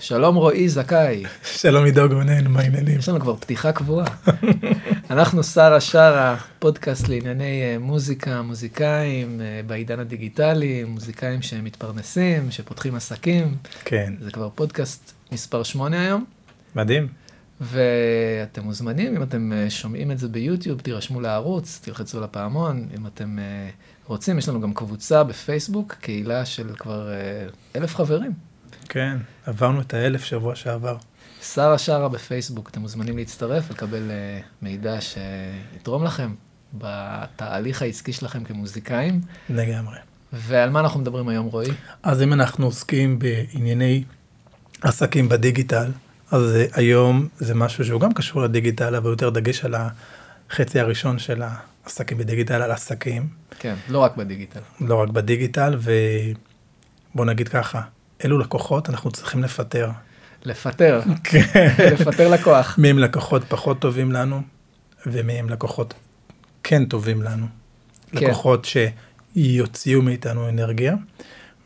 שלום רועי זכאי. שלום עידו גונן, מה העניינים? יש לנו כבר פתיחה קבועה. אנחנו שרה שרה, פודקאסט לענייני אה, מוזיקה, מוזיקאים אה, בעידן הדיגיטלי, מוזיקאים שמתפרנסים, שפותחים עסקים. כן. זה כבר פודקאסט מספר 8 היום. מדהים. ואתם מוזמנים, אם אתם אה, שומעים את זה ביוטיוב, תירשמו לערוץ, תלחצו לפעמון, אם אתם רוצים, יש לנו גם קבוצה בפייסבוק, קהילה של כבר אלף חברים. כן, עברנו את האלף שבוע שעבר. שרה שרה בפייסבוק, אתם מוזמנים להצטרף, לקבל uh, מידע שיתרום לכם בתהליך העסקי שלכם כמוזיקאים. לגמרי. ועל מה אנחנו מדברים היום, רועי? אז אם אנחנו עוסקים בענייני עסקים בדיגיטל, אז היום זה משהו שהוא גם קשור לדיגיטל, אבל יותר דגש על החצי הראשון של העסקים בדיגיטל, על עסקים. כן, לא רק בדיגיטל. לא רק בדיגיטל, ובוא נגיד ככה, אילו לקוחות אנחנו צריכים לפטר. לפטר, כן. לפטר לקוח. מי הם לקוחות פחות טובים לנו, ומי הם לקוחות כן טובים לנו. כן. לקוחות שיוציאו מאיתנו אנרגיה,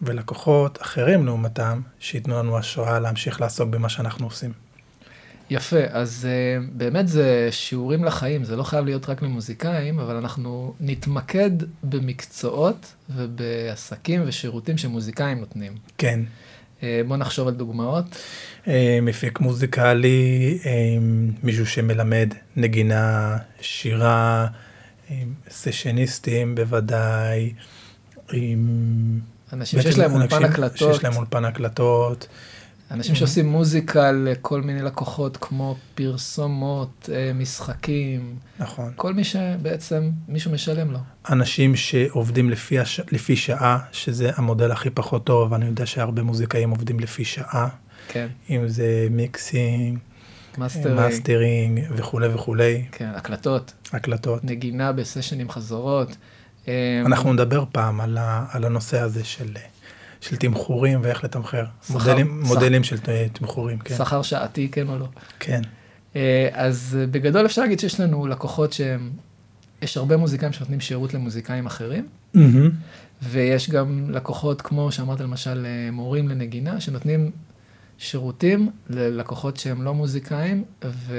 ולקוחות אחרים לעומתם, שייתנו לנו השראה להמשיך לעסוק במה שאנחנו עושים. יפה, אז uh, באמת זה שיעורים לחיים, זה לא חייב להיות רק למוזיקאים, אבל אנחנו נתמקד במקצועות ובעסקים ושירותים שמוזיקאים נותנים. כן. Uh, בוא נחשוב על דוגמאות. Uh, מפיק מוזיקלי, uh, מישהו שמלמד נגינה, שירה, uh, סשניסטים בוודאי. אנשים שיש להם אולפן הקלטות. שיש להם אולפן הקלטות. אנשים שעושים מוזיקה לכל מיני לקוחות, כמו פרסומות, אה, משחקים. נכון. כל מי שבעצם מישהו משלם לו. אנשים שעובדים לפי, הש... לפי שעה, שזה המודל הכי פחות טוב, אני יודע שהרבה מוזיקאים עובדים לפי שעה. כן. אם זה mixing, mastering, mastering וכולי וכולי. כן, הקלטות. הקלטות. נגינה בסשנים חזרות. אנחנו נדבר פעם על, ה... על הנושא הזה של... של תמחורים ואיך לתמחר. שכר, מודלים, שכ... מודלים של תמחורים, כן. שכר שעתי, כן או לא. כן. אה, אז אה, בגדול אפשר להגיד שיש לנו לקוחות שהם, יש הרבה מוזיקאים שנותנים שירות למוזיקאים אחרים, mm-hmm. ויש גם לקוחות, כמו שאמרת למשל, אה, מורים לנגינה, שנותנים שירותים ללקוחות שהם לא מוזיקאים, ו...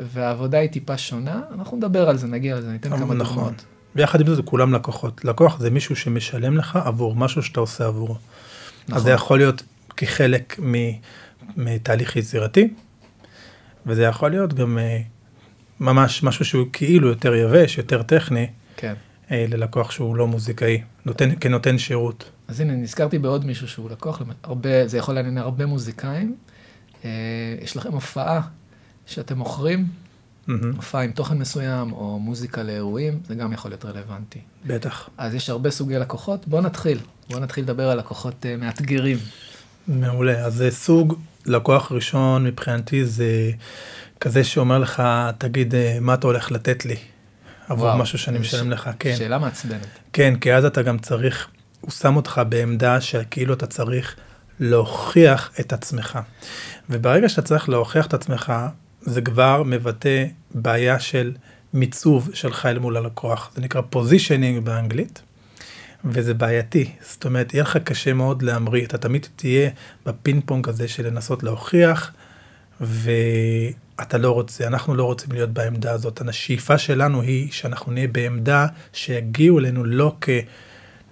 והעבודה היא טיפה שונה. אנחנו נדבר על זה, נגיע לזה, ניתן כמה נכון. דוגמאות. ויחד עם זה כולם לקוחות. לקוח זה מישהו שמשלם לך עבור משהו שאתה עושה עבורו. נכון. אז זה יכול להיות כחלק מתהליך יצירתי, וזה יכול להיות גם אה, ממש משהו שהוא כאילו יותר יבש, יותר טכני, כן. אה, ללקוח שהוא לא מוזיקאי, נותן, כנותן שירות. אז הנה, נזכרתי בעוד מישהו שהוא לקוח, הרבה, זה יכול לעניין הרבה מוזיקאים. אה, יש לכם הופעה שאתם מוכרים, הופעה עם תוכן מסוים, או מוזיקה לאירועים, זה גם יכול להיות רלוונטי. בטח. אז יש הרבה סוגי לקוחות, בואו נתחיל. בואו נתחיל לדבר על לקוחות uh, מאתגרים. מעולה. אז זה סוג לקוח ראשון מבחינתי זה כזה שאומר לך, תגיד, אה, מה אתה הולך לתת לי עבור וואו, משהו שאני משלם ש... לך. כן. שאלה מעצבנת. כן, כי אז אתה גם צריך, הוא שם אותך בעמדה שכאילו אתה צריך להוכיח את עצמך. וברגע שאתה צריך להוכיח את עצמך, זה כבר מבטא בעיה של מיצוב שלך אל מול הלקוח. זה נקרא פוזישנינג באנגלית, וזה בעייתי. זאת אומרת, יהיה לך קשה מאוד להמריא, אתה תמיד תהיה בפינג פונג הזה של לנסות להוכיח, ואתה לא רוצה, אנחנו לא רוצים להיות בעמדה הזאת. השאיפה שלנו היא שאנחנו נהיה בעמדה שיגיעו אלינו לא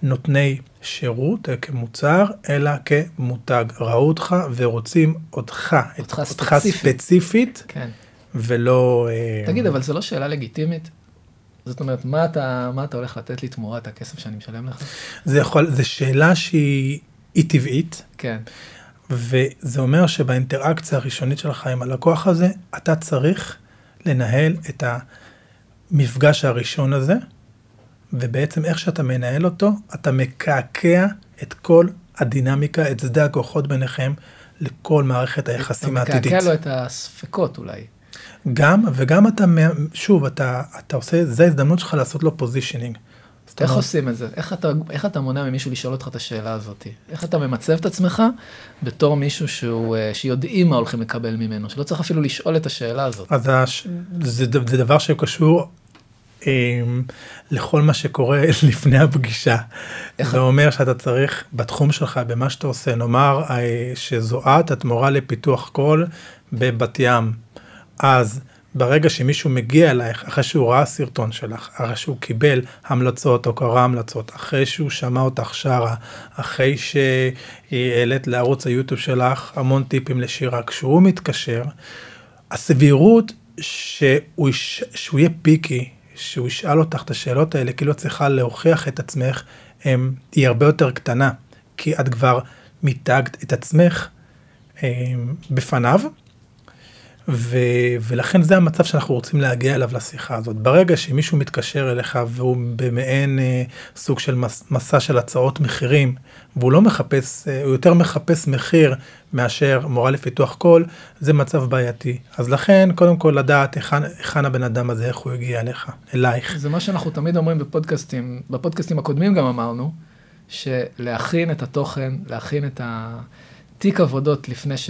כנותני שירות, כמוצר, אלא כמותג. ראו אותך ורוצים אותך, אותך, אותך ספציפית. ספציפית. כן. ולא... אה, תגיד, אבל זו לא שאלה לגיטימית? זאת אומרת, מה אתה, מה אתה הולך לתת לי תמורת הכסף שאני משלם לך? זה יכול, זו שאלה שהיא טבעית. כן. וזה אומר שבאינטראקציה הראשונית שלך עם הלקוח הזה, אתה צריך לנהל את המפגש הראשון הזה, ובעצם איך שאתה מנהל אותו, אתה מקעקע את כל הדינמיקה, את שדה הכוחות ביניכם, לכל מערכת היחסים העתידית. אתה מקעקע לו את הספקות אולי. גם, וגם אתה, שוב, אתה, אתה עושה, זו ההזדמנות שלך לעשות לו positioning. איך עושים את זה? איך אתה, איך אתה מונע ממישהו לשאול אותך את השאלה הזאת? איך אתה ממצב את עצמך בתור מישהו שהוא, אה, שיודעים מה הולכים לקבל ממנו, שלא צריך אפילו לשאול את השאלה הזאת? אז הש, זה, זה דבר שקשור לכל מה שקורה לפני הפגישה. זה אומר שאתה צריך בתחום שלך, במה שאתה עושה, נאמר אה, שזו את, את מורה לפיתוח קול בבת ים. אז ברגע שמישהו מגיע אלייך, אחרי שהוא ראה סרטון שלך, אחרי שהוא קיבל המלצות או קרא המלצות, אחרי שהוא שמע אותך שרה, אחרי שהעלית לערוץ היוטיוב שלך המון טיפים לשירה, כשהוא מתקשר, הסבירות שהוא, שהוא יהיה פיקי, שהוא ישאל אותך את השאלות האלה, כאילו את צריכה להוכיח את עצמך, הם, היא הרבה יותר קטנה, כי את כבר מיתגת את עצמך הם, בפניו, ו, ולכן זה המצב שאנחנו רוצים להגיע אליו לשיחה הזאת. ברגע שמישהו מתקשר אליך והוא במעין אה, סוג של מס, מסע של הצעות מחירים, והוא לא מחפש, אה, הוא יותר מחפש מחיר מאשר מורה לפיתוח קול, זה מצב בעייתי. אז לכן, קודם כל לדעת היכן, היכן הבן אדם הזה, איך הוא הגיע אליך, אלייך. זה מה שאנחנו תמיד אומרים בפודקאסטים, בפודקאסטים הקודמים גם אמרנו, שלהכין את התוכן, להכין את התיק עבודות לפני ש...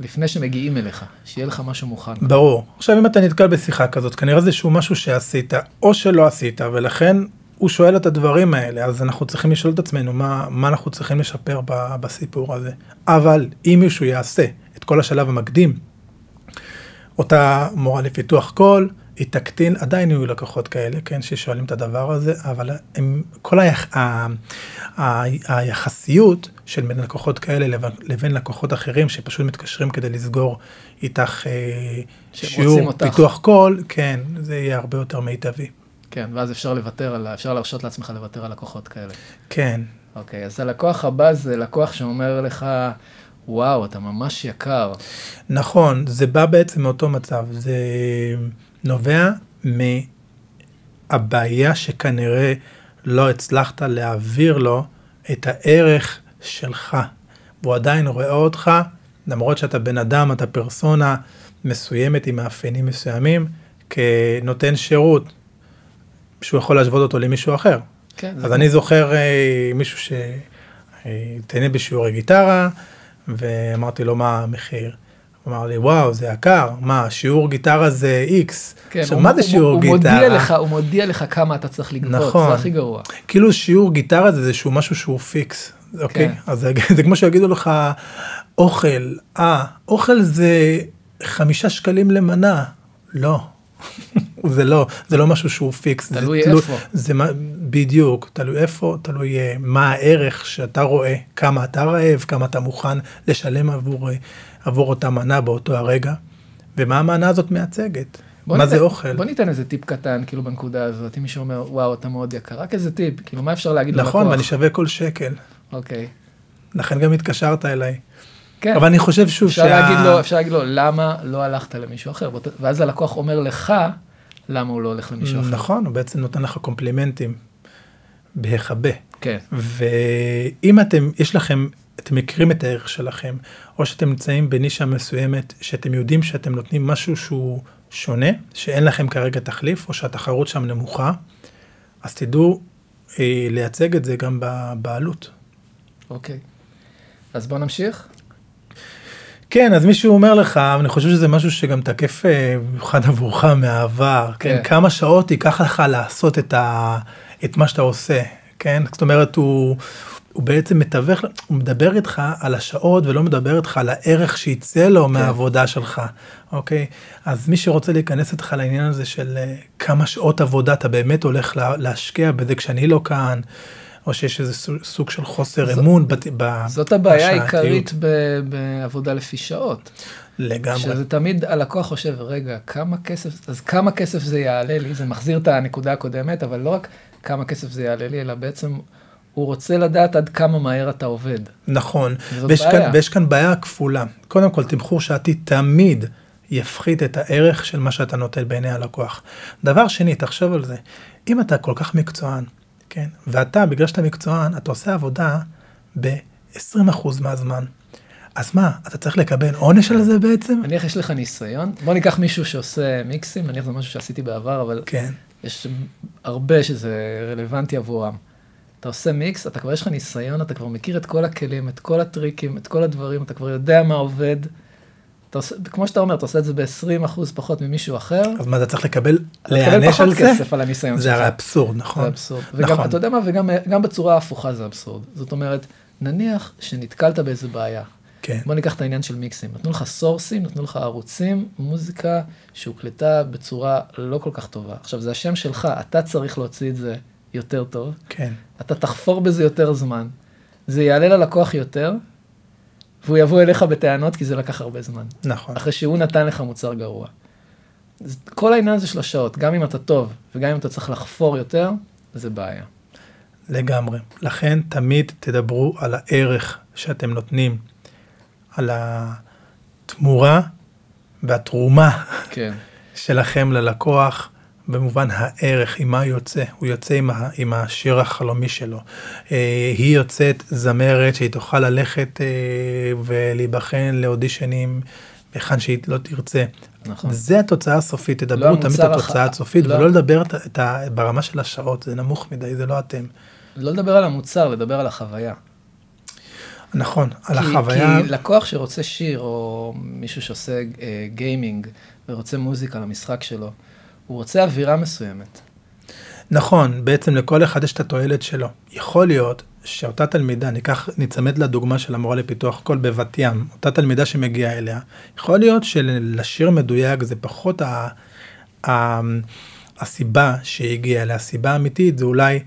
לפני שמגיעים אליך, שיהיה לך משהו מוכן. ברור. עכשיו אם אתה נתקל בשיחה כזאת, כנראה זה שהוא משהו שעשית או שלא עשית, ולכן הוא שואל את הדברים האלה, אז אנחנו צריכים לשאול את עצמנו מה, מה אנחנו צריכים לשפר ב, בסיפור הזה. אבל אם מישהו יעשה את כל השלב המקדים, אותה מורה לפיתוח קול, היא תקטין, עדיין יהיו לקוחות כאלה, כן, ששואלים את הדבר הזה, אבל הם, כל היח, ה, ה, היחסיות של בין לקוחות כאלה לבין, לבין לקוחות אחרים שפשוט מתקשרים כדי לסגור איתך אה, שיעור. פיתוח קול, כן, זה יהיה הרבה יותר מיטבי. כן, ואז אפשר לוותר על, אפשר להרשות לעצמך לוותר על לקוחות כאלה. כן. אוקיי, אז הלקוח הבא זה לקוח שאומר לך, וואו, אתה ממש יקר. נכון, זה בא בעצם מאותו מצב, זה נובע מהבעיה שכנראה לא הצלחת להעביר לו את הערך שלך. והוא עדיין רואה אותך, למרות שאתה בן אדם, אתה פרסונה מסוימת עם מאפיינים מסוימים, כנותן שירות, שהוא יכול להשוות אותו למישהו אחר. כן. אז אני זוכר אה, מישהו אה, בשיעורי גיטרה, ואמרתי לו מה המחיר. הוא אמר לי, וואו, זה יקר, מה, שיעור גיטרה זה איקס. כן, עכשיו, הוא, מה זה שיעור הוא, גיטרה? מודיע לך, הוא מודיע לך כמה אתה צריך לגבות, נכון. זה הכי גרוע. כאילו שיעור גיטרה זה איזשהו משהו שהוא פיקס, אוקיי? כן. אז זה, זה כמו שיגידו לך, אוכל, אה, אוכל זה חמישה שקלים למנה. לא, זה לא, זה לא משהו שהוא פיקס. תלוי זה, איפה. זה בדיוק, תלוי איפה, תלוי אה, מה הערך שאתה רואה, כמה אתה רעב, כמה אתה מוכן לשלם עבור, עבור אותה מנה באותו הרגע, ומה המנה הזאת מייצגת. מה ניתן, זה אוכל? בוא ניתן איזה טיפ קטן, כאילו בנקודה הזאת, אם מישהו אומר, וואו, אתה מאוד יקר, רק איזה טיפ, כאילו, מה אפשר להגיד נכון, ללקוח? נכון, ואני שווה כל שקל. אוקיי. לכן גם התקשרת אליי. כן. אבל אני חושב שוב אפשר שה... להגיד לו, אפשר להגיד לו, למה לא הלכת למישהו אחר? ואז הלקוח אומר לך, למה הוא לא הולך למישהו אחר. נכון, הוא בעצם נותן לך קומפלימנטים בהיחבא. כן. ואם אתם, יש לכם, אתם מכירים את הערך שלכם, או שאתם נמצאים בנישה מסוימת, שאתם יודעים שאתם נותנים משהו שהוא שונה, שאין לכם כרגע תחליף, או שהתחרות שם נמוכה, אז תדעו אה, לייצג את זה גם בעלות. אוקיי. אז בוא נמשיך. כן, אז מישהו אומר לך, אני חושב שזה משהו שגם תקף אה, במיוחד עבורך מהעבר, כן. כן, כמה שעות ייקח לך לעשות את, ה, את מה שאתה עושה, כן? זאת אומרת, הוא, הוא בעצם מתווך, הוא מדבר איתך על השעות ולא מדבר איתך על הערך שיצא לו כן. מהעבודה שלך, אוקיי? אז מי שרוצה להיכנס איתך לעניין הזה של אה, כמה שעות עבודה אתה באמת הולך להשקיע בזה כשאני לא כאן, או שיש איזה סוג של חוסר ז... אמון ב... זאת הבעיה העיקרית בעבודה לפי שעות. לגמרי. שזה תמיד הלקוח חושב, רגע, כמה כסף, אז כמה כסף זה יעלה לי, זה מחזיר את הנקודה הקודמת, אבל לא רק כמה כסף זה יעלה לי, אלא בעצם הוא רוצה לדעת עד כמה מהר אתה עובד. נכון, ויש כאן, ויש כאן בעיה כפולה. קודם כל, תמחור שעתי תמיד יפחית את הערך של מה שאתה נותן בעיני הלקוח. דבר שני, תחשוב על זה, אם אתה כל כך מקצוען, כן? ואתה, בגלל שאתה מקצוען, אתה עושה עבודה ב-20% מהזמן. אז מה, אתה צריך לקבל עונש על זה בעצם? נניח יש לך ניסיון, בוא ניקח מישהו שעושה מיקסים, נניח זה משהו שעשיתי בעבר, אבל כן. יש הרבה שזה רלוונטי עבורם. אתה עושה מיקס, אתה כבר יש לך ניסיון, אתה כבר מכיר את כל הכלים, את כל הטריקים, את כל הדברים, אתה כבר יודע מה עובד. אתה עושה, כמו שאתה אומר, אתה עושה את זה ב-20% פחות ממישהו אחר, אז מה, אתה צריך לקבל, להיענש פחות על זה? כסף על הניסיון זה שלך. הרי אבסורד, זה נכון? אבסורד. וגם, נכון. אתה יודע מה, וגם גם בצורה ההפוכה זה אבסורד. זאת אומרת, נניח שנתקלת באיזה בעיה. כן, בוא ניקח את העניין של מיקסים. נתנו לך סורסים, נתנו לך ערוצים, מוזיקה שהוקלטה בצורה לא כל כך טובה. עכשיו, זה השם שלך, אתה צריך להוציא את זה יותר טוב. כן, אתה תחפור בזה יותר זמן. זה יעלה ללקוח יותר, והוא יבוא אליך בטענות כי זה לקח הרבה זמן. נכון. אחרי שהוא נתן לך מוצר גרוע. כל העניין הזה של השעות, גם אם אתה טוב וגם אם אתה צריך לחפור יותר, זה בעיה. לגמרי. לכן תמיד תדברו על הערך שאתם נותנים, על התמורה והתרומה כן. שלכם ללקוח, במובן הערך, עם מה יוצא. הוא יוצא עם, ה, עם השיר החלומי שלו. אה, היא יוצאת זמרת שהיא תוכל ללכת אה, ולהיבחן לאודישנים היכן שהיא לא תרצה. נכון. זה התוצאה הסופית, תדברו לא תמיד את התוצאה הח- הסופית, לא- ולא לדבר את, את ה, ברמה של השעות, זה נמוך מדי, זה לא אתם. לא לדבר על המוצר, לדבר על החוויה. נכון, על כי, החוויה, כי לקוח שרוצה שיר, או מישהו שעושה אה, גיימינג, ורוצה מוזיקה למשחק שלו, הוא רוצה אווירה מסוימת. נכון, בעצם לכל אחד יש את התועלת שלו. יכול להיות שאותה תלמידה, ניקח, ניצמד לדוגמה של המורה לפיתוח קול בבת ים, אותה תלמידה שמגיעה אליה, יכול להיות שלשיר מדויק זה פחות ה, ה, הסיבה שהיא הגיעה אליה, הסיבה האמיתית זה אולי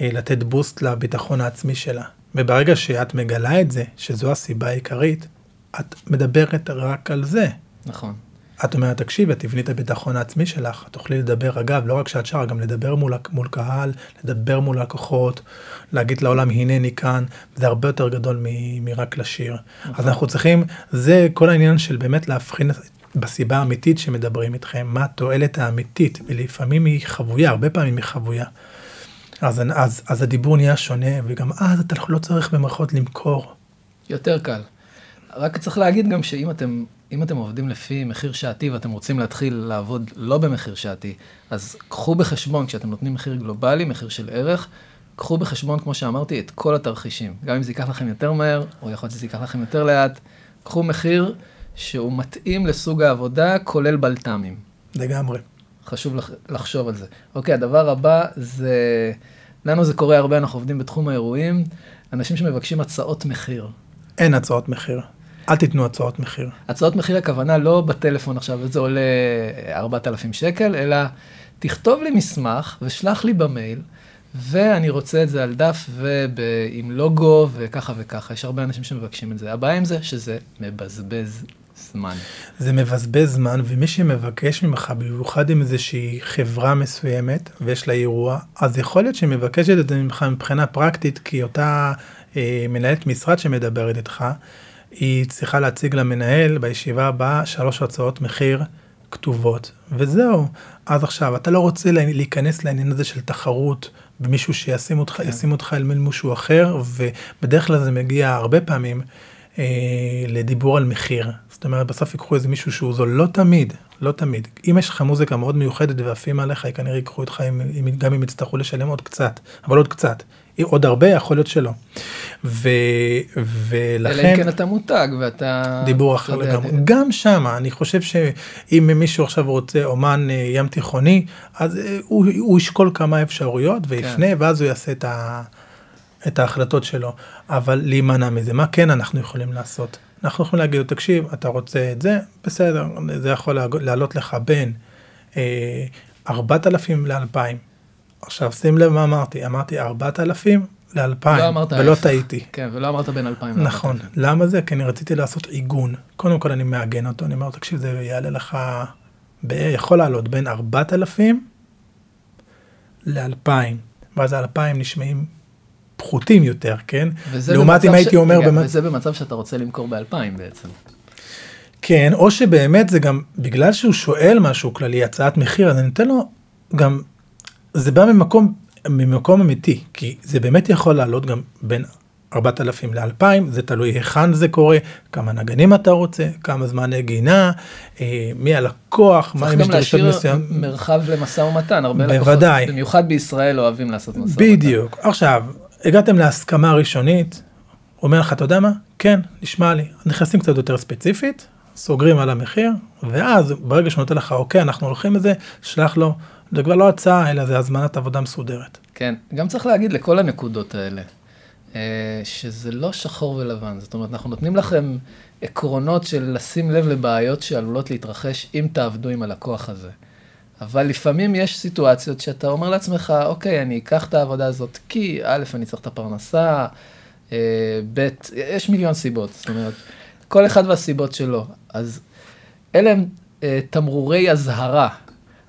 אה, לתת בוסט לביטחון העצמי שלה. וברגע שאת מגלה את זה, שזו הסיבה העיקרית, את מדברת רק על זה. נכון. את אומרת, תקשיבי, תבני את הביטחון העצמי שלך, תוכלי לדבר, אגב, לא רק שאת שרה, גם לדבר מול, מול קהל, לדבר מול לקוחות, להגיד לעולם, הנני כאן, זה הרבה יותר גדול מ, מרק לשיר. אז אנחנו צריכים, זה כל העניין של באמת להבחין בסיבה האמיתית שמדברים איתכם, מה התועלת האמיתית, ולפעמים היא חבויה, הרבה פעמים היא חבויה. אז, אז, אז הדיבור נהיה שונה, וגם אז אתה לא צריך במרכאות למכור. יותר קל. רק צריך להגיד גם שאם אתם, אם אתם עובדים לפי מחיר שעתי ואתם רוצים להתחיל לעבוד לא במחיר שעתי, אז קחו בחשבון, כשאתם נותנים מחיר גלובלי, מחיר של ערך, קחו בחשבון, כמו שאמרתי, את כל התרחישים. גם אם זה ייקח לכם יותר מהר, או יכול להיות שזה ייקח לכם יותר לאט, קחו מחיר שהוא מתאים לסוג העבודה, כולל בלת"מים. לגמרי. חשוב לח- לחשוב על זה. אוקיי, הדבר הבא זה, לנו זה קורה הרבה, אנחנו עובדים בתחום האירועים, אנשים שמבקשים הצעות מחיר. אין הצעות מחיר. אל תיתנו הצעות מחיר. הצעות מחיר הכוונה לא בטלפון עכשיו, וזה עולה 4,000 שקל, אלא תכתוב לי מסמך ושלח לי במייל, ואני רוצה את זה על דף ועם לוגו וככה וככה. יש הרבה אנשים שמבקשים את זה. הבעיה עם זה שזה מבזבז זמן. זה מבזבז זמן, ומי שמבקש ממך, במיוחד עם איזושהי חברה מסוימת, ויש לה אירוע, אז יכול להיות שהיא מבקשת את זה ממך מבחינה פרקטית, כי אותה אה, מנהלת משרד שמדברת איתך, היא צריכה להציג למנהל בישיבה הבאה שלוש הצעות מחיר כתובות, וזהו. אז עכשיו, אתה לא רוצה לה- להיכנס לעניין הזה של תחרות במישהו שישים אותך, כן. ישים אותך אל מול מישהו אחר, ובדרך כלל זה מגיע הרבה פעמים אה, לדיבור על מחיר. זאת אומרת, בסוף ייקחו איזה מישהו שהוא זול, לא תמיד, לא תמיד. אם יש לך מוזיקה מאוד מיוחדת ועפים עליך, כנראה ייקחו אותך, אם, אם, גם אם יצטרכו לשלם עוד קצת, אבל עוד קצת. עוד הרבה, יכול להיות שלא. ו, אלא ולכן... אם כן אתה מותג ואתה... דיבור אחר לגמרי. גם שם, אני חושב שאם מישהו עכשיו רוצה אומן אה, ים תיכוני, אז אה, הוא, הוא ישקול כמה אפשרויות ויפנה, כן. ואז הוא יעשה את, ה, את ההחלטות שלו. אבל להימנע מזה, מה כן אנחנו יכולים לעשות? אנחנו יכולים להגיד לו, תקשיב, אתה רוצה את זה? בסדר, זה יכול לעלות לך בין אה, 4,000 ל-2,000. עכשיו, שים לב מה אמרתי, אמרתי 4,000 ל-2,000, לא ולא. טעיתי. כן, ולא אמרת בין 2,000 נכון. למה זה? כי אני רציתי לעשות עיגון. קודם כל אני מעגן אותו, אני אומר, תקשיב, זה יעלה לך, יכול לעלות בין 4,000 ל-2,000, ואז ה-2,000 נשמעים פחותים יותר, כן? לעומת אם הייתי אומר וזה במצב שאתה רוצה למכור ב-2,000 בעצם. כן, או שבאמת זה גם, בגלל שהוא שואל משהו כללי, הצעת מחיר, אז אני נותן לו גם, זה בא ממקום, ממקום אמיתי, כי זה באמת יכול לעלות גם בין 4,000 ל-2,000, זה תלוי היכן זה קורה, כמה נגנים אתה רוצה, כמה זמן נגינה, אה, מי הלקוח, מה צריך אם גם יש דרישות להשאיר מסוים. מרחב למשא ומתן, הרבה בוודאי. לקוחות, במיוחד בישראל אוהבים לעשות משא ומתן. בדיוק. עכשיו, הגעתם להסכמה ראשונית, אומר לך, אתה יודע מה? כן, נשמע לי. נכנסים קצת יותר ספציפית, סוגרים על המחיר, ואז ברגע שהוא נותן לך, אוקיי, אנחנו הולכים לזה, שלח לו, זה כבר לא הצעה, אלא זה הזמנת עבודה מסודרת. כן, גם צריך להגיד לכל הנקודות האלה, אה, שזה לא שחור ולבן. זאת אומרת, אנחנו נותנים לכם עקרונות של לשים לב לבעיות שעלולות להתרחש אם תעבדו עם הלקוח הזה. אבל לפעמים יש סיטואציות שאתה אומר לעצמך, אוקיי, אני אקח את העבודה הזאת כי א', אני צריך את הפרנסה, אה, ב', יש מיליון סיבות. זאת אומרת, כל אחד והסיבות שלו. אז אלה הם אה, תמרורי אזהרה.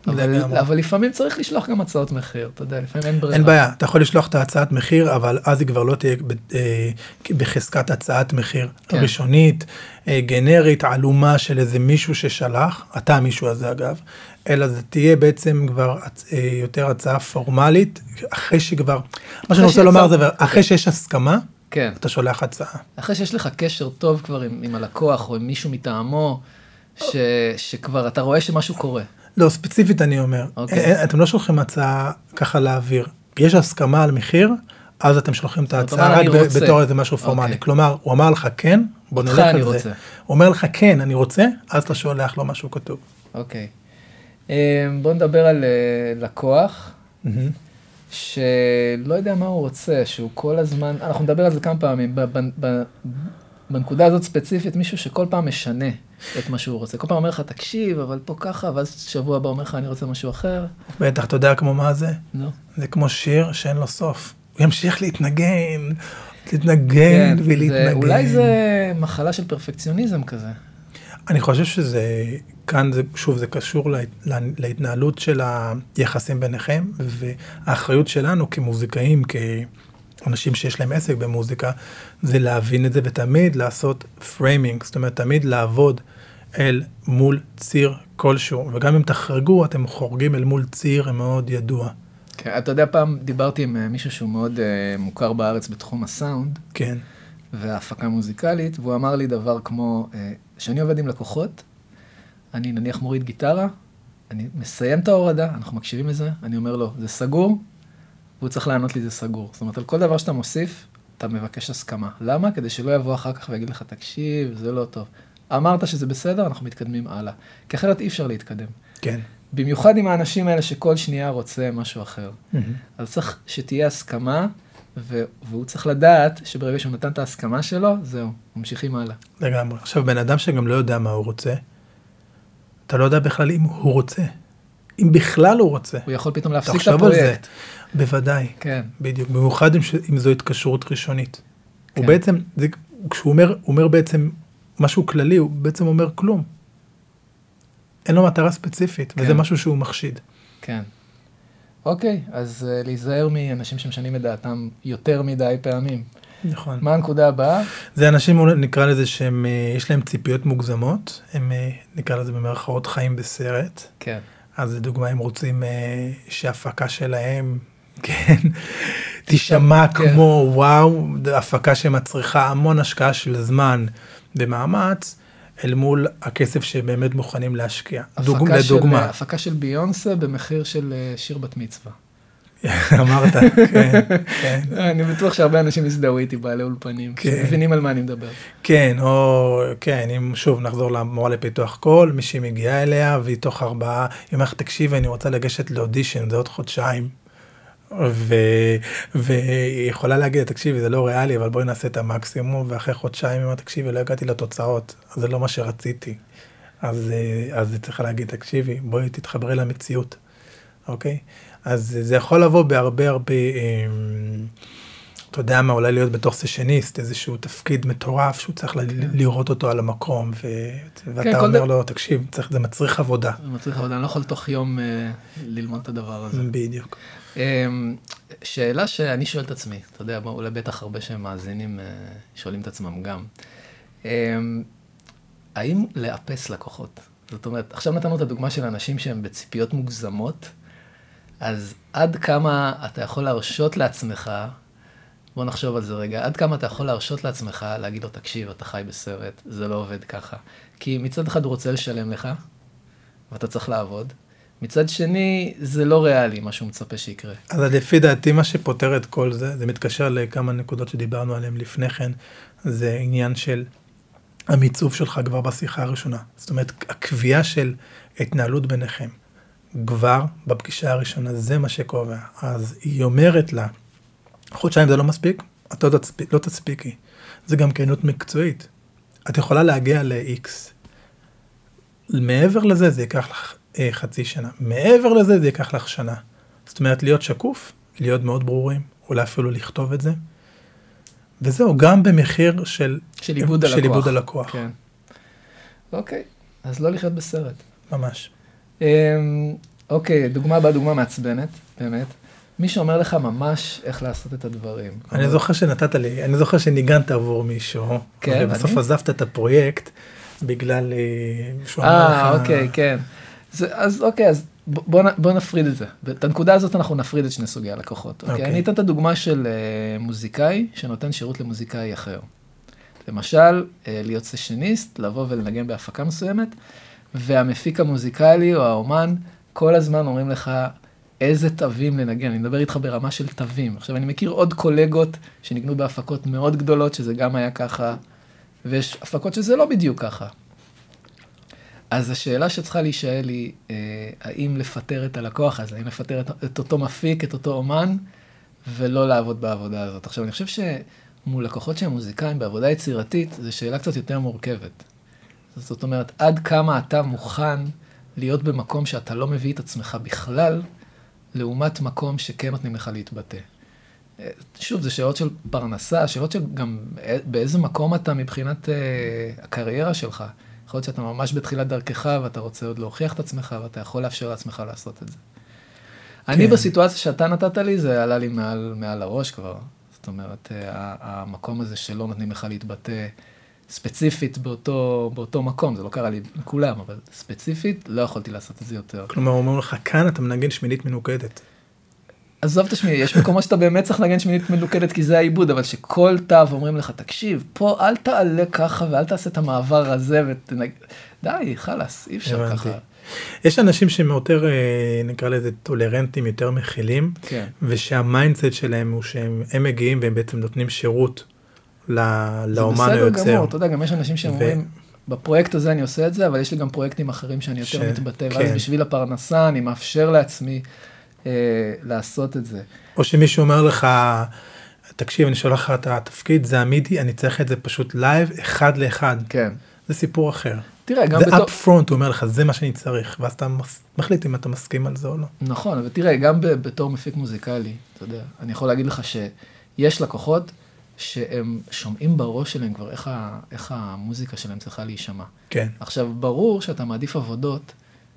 אבל, אבל לפעמים צריך לשלוח גם הצעות מחיר, אתה יודע, לפעמים אין ברירה. אין בעיה, אתה יכול לשלוח את ההצעת מחיר, אבל אז היא כבר לא תהיה אה, בחזקת הצעת מחיר כן. ראשונית, אה, גנרית, עלומה של איזה מישהו ששלח, אתה המישהו הזה אגב, אלא זה תהיה בעצם כבר אה, יותר הצעה פורמלית, אחרי שכבר, מה שאני רוצה לומר זה, אחרי שיש הסכמה, כן. אתה שולח הצעה. אחרי שיש לך קשר טוב כבר עם, עם הלקוח או עם מישהו מטעמו, ש, שכבר אתה רואה שמשהו קורה. לא, ספציפית אני אומר. אוקיי. אתם לא שולחים הצעה ככה לאוויר. יש הסכמה על מחיר, אז אתם שולחים את ההצעה רק בתור איזה משהו פורמלי. Okay. אוקיי. כלומר, הוא אמר לך כן, בוא נלך על רוצה. זה. הוא אומר לך כן, אני רוצה, אז אתה שולח לו משהו כתוב. אוקיי. Okay. אמ, בוא נדבר על אה, לקוח, mm-hmm. שלא יודע מה הוא רוצה, שהוא כל הזמן, אנחנו נדבר על זה כמה פעמים, בנקודה הזאת ספציפית, מישהו שכל פעם משנה את מה שהוא רוצה. כל פעם אומר לך, תקשיב, אבל פה ככה, ואז שבוע הבא אומר לך, אני רוצה משהו אחר. בטח, אתה יודע כמו מה זה? לא. זה כמו שיר שאין לו סוף. הוא ימשיך להתנגן, להתנגן כן, ולהתנגן. זה, אולי זה מחלה של פרפקציוניזם כזה. אני חושב שזה, כאן זה, שוב, זה קשור לה, לה, להתנהלות של היחסים ביניכם, והאחריות שלנו כמוזיקאים, כ... אנשים שיש להם עסק במוזיקה, זה להבין את זה ותמיד לעשות framing, זאת אומרת, תמיד לעבוד אל מול ציר כלשהו, וגם אם תחרגו, אתם חורגים אל מול ציר מאוד ידוע. כן, אתה יודע, פעם דיברתי עם אה, מישהו שהוא מאוד אה, מוכר בארץ בתחום הסאונד. כן. והפקה מוזיקלית, והוא אמר לי דבר כמו, uh, עובד עם לקוחות, אני נניח מוריד גיטרה, אני מסיים את ההורדה, אנחנו מקשיבים לזה, אני אומר לו, זה סגור, והוא צריך לענות לי זה סגור. זאת אומרת, על כל דבר שאתה מוסיף, אתה מבקש הסכמה. למה? כדי שלא יבוא אחר כך ויגיד לך, תקשיב, זה לא טוב. אמרת שזה בסדר, אנחנו מתקדמים הלאה. כי אחרת אי אפשר להתקדם. כן. במיוחד עם האנשים האלה שכל שנייה רוצה משהו אחר. Mm-hmm. אז צריך שתהיה הסכמה, ו- והוא צריך לדעת שברגע שהוא נתן את ההסכמה שלו, זהו, ממשיכים הלאה. לגמרי. עכשיו, בן אדם שגם לא יודע מה הוא רוצה, אתה לא יודע בכלל אם הוא רוצה. אם בכלל הוא רוצה. הוא יכול פתאום להפסיק את הפרויקט. בוודאי. כן. בדיוק, במיוחד אם, אם זו התקשרות ראשונית. כן. הוא בעצם, זה, כשהוא אומר, אומר בעצם משהו כללי, הוא בעצם אומר כלום. אין לו מטרה ספציפית, כן. וזה משהו שהוא מחשיד. כן. אוקיי, אז uh, להיזהר מאנשים שמשנים את דעתם יותר מדי פעמים. נכון. מה הנקודה הבאה? זה אנשים, נקרא לזה שהם, אה, יש להם ציפיות מוגזמות, הם, אה, נקרא לזה במרכאות חיים בסרט. כן. אז לדוגמה, הם רוצים שהפקה שלהם כן, תישמע כן. כמו וואו, הפקה שמצריכה המון השקעה של זמן ומאמץ, אל מול הכסף שבאמת מוכנים להשקיע. דוג... לדוגמה. של, הפקה של ביונסה במחיר של אה, שיר בת מצווה. אמרת, כן, כן. אני בטוח שהרבה אנשים הזדהו איתי בעלי אולפנים, כן. שמבינים על מה אני מדבר. כן, או, כן, אם שוב נחזור למורה לפיתוח קול, מישהי מגיעה אליה, והיא תוך ארבעה, היא אומרת, תקשיבי, אני רוצה לגשת לאודישן, זה עוד חודשיים. והיא יכולה להגיד, תקשיבי, זה לא ריאלי, אבל בואי נעשה את המקסימום, ואחרי חודשיים היא אומרת, תקשיבי, לא הגעתי לתוצאות, זה לא מה שרציתי. אז, אז היא צריכה להגיד, תקשיבי, בואי תתחברי למציאות, אוקיי? אז זה יכול לבוא בהרבה הרבה, אמ, אתה יודע מה, אולי להיות בתור סשניסט, איזשהו תפקיד מטורף שהוא צריך כן. לראות אותו על המקום. ואתה כן, אומר לו, תקשיב, צריך, זה מצריך עבודה. זה מצריך עבודה, אני לא יכול תוך יום uh, ללמוד את הדבר הזה. בדיוק. Um, שאלה שאני שואל את עצמי, אתה יודע, אולי בטח הרבה שהם מאזינים uh, שואלים את עצמם גם. Um, האם לאפס לקוחות? זאת אומרת, עכשיו נתנו את הדוגמה של אנשים שהם בציפיות מוגזמות, אז עד כמה אתה יכול להרשות לעצמך, בוא נחשוב על זה רגע, עד כמה אתה יכול להרשות לעצמך להגיד לו, תקשיב, אתה חי בסרט, זה לא עובד ככה. כי מצד אחד הוא רוצה לשלם לך, ואתה צריך לעבוד. מצד שני, זה לא ריאלי מה שהוא מצפה שיקרה. אז לפי דעתי, מה שפותר את כל זה, זה מתקשר לכמה נקודות שדיברנו עליהן לפני כן, זה עניין של המיצוב שלך כבר בשיחה הראשונה. זאת אומרת, הקביעה של התנהלות ביניכם, כבר בפגישה הראשונה, זה מה שקובע. אז היא אומרת לה, חודשיים זה לא מספיק, את לא, תספיק, לא תספיקי. זה גם כנות מקצועית. את יכולה להגיע ל-X. מעבר לזה זה ייקח לך אה, חצי שנה. מעבר לזה זה ייקח לך שנה. זאת אומרת, להיות שקוף, להיות מאוד ברורים, אולי אפילו לכתוב את זה. וזהו, גם במחיר של, של עיבוד של הלקוח. עיבוד הלקוח. כן. אוקיי, אז לא לחיות בסרט. ממש. אמ, אוקיי, דוגמה הבאה, דוגמה מעצבנת, באמת. מי שאומר לך ממש איך לעשות את הדברים. אני זוכר שנתת לי, אני זוכר שניגנת עבור מישהו, כן, ובסוף אני? עזבת את הפרויקט בגלל אה, שהוא אמר אה, לך... אוקיי, כן. זה, אז אוקיי, אז בוא, נפריד את זה. את הנקודה הזאת אנחנו נפריד את שני סוגי הלקוחות. אוקיי? אוקיי. אני אתן את הדוגמה של uh, מוזיקאי שנותן שירות למוזיקאי אחר. למשל, uh, להיות סשניסט, לבוא ולנגן בהפקה מסוימת, והמפיק המוזיקלי או האומן כל הזמן אומרים לך איזה תווים לנגן. אני מדבר איתך ברמה של תווים. עכשיו, אני מכיר עוד קולגות שניגנו בהפקות מאוד גדולות, שזה גם היה ככה, ויש הפקות שזה לא בדיוק ככה. אז השאלה שצריכה להישאל היא, אה, האם לפטר את הלקוח הזה, האם לפטר את, את אותו מפיק, את אותו אומן, ולא לעבוד בעבודה הזאת. עכשיו, אני חושב שמול לקוחות שהם מוזיקאים בעבודה יצירתית, זו שאלה קצת יותר מורכבת. זאת אומרת, עד כמה אתה מוכן להיות במקום שאתה לא מביא את עצמך בכלל, לעומת מקום שכן נותנים לך להתבטא. שוב, זה שאלות של פרנסה, שאלות של גם באיזה מקום אתה מבחינת uh, הקריירה שלך. יכול להיות שאתה ממש בתחילת דרכך ואתה רוצה עוד להוכיח את עצמך ואתה יכול לאפשר לעצמך לעשות את זה. כן. אני בסיטואציה שאתה נתת לי, זה עלה לי מעל, מעל הראש כבר. זאת אומרת, אה, המקום הזה שלא נותנים לך להתבטא ספציפית באותו, באותו מקום, זה לא קרה לי עם כולם, אבל ספציפית לא יכולתי לעשות את זה יותר. כלומר, אומרים לך, כאן אתה מנגן שמינית מנוקדת. עזוב את השמיני, יש מקומות שאתה באמת צריך לנגן שמינית מנוקדת כי זה העיבוד, אבל שכל תו אומרים לך, תקשיב, פה אל תעלה ככה ואל תעשה את המעבר הזה ותנג... די, חלאס, אי אפשר הבנתי. ככה. יש אנשים שהם יותר, אה, נקרא לזה, טולרנטים, יותר מכילים, כן. ושה mindset שלהם הוא שהם הם מגיעים והם בעצם נותנים שירות לאומן זה בסדר היוצר. גמור, אתה יודע, גם יש אנשים שהם ו- בפרויקט הזה אני עושה את זה, אבל יש לי גם פרויקטים אחרים שאני יותר ש- מתבטא, ואז כן. בשביל הפרנסה אני מאפשר לעצמי אה, לעשות את זה. או שמישהו אומר לך, תקשיב, אני שולח לך את התפקיד, זה ה MIDI, אני צריך את זה פשוט live, אחד לאחד. כן. זה סיפור אחר. תראה, גם זה בתור... up front, הוא אומר לך, זה מה שאני צריך, ואז אתה מחליט אם אתה מסכים על זה או לא. נכון, אבל תראה, גם בתור מפיק מוזיקלי, אתה יודע, אני יכול להגיד לך שיש לקוחות שהם שומעים בראש שלהם כבר איך, ה, איך המוזיקה שלהם צריכה להישמע. כן, עכשיו, ברור שאתה מעדיף עבודות,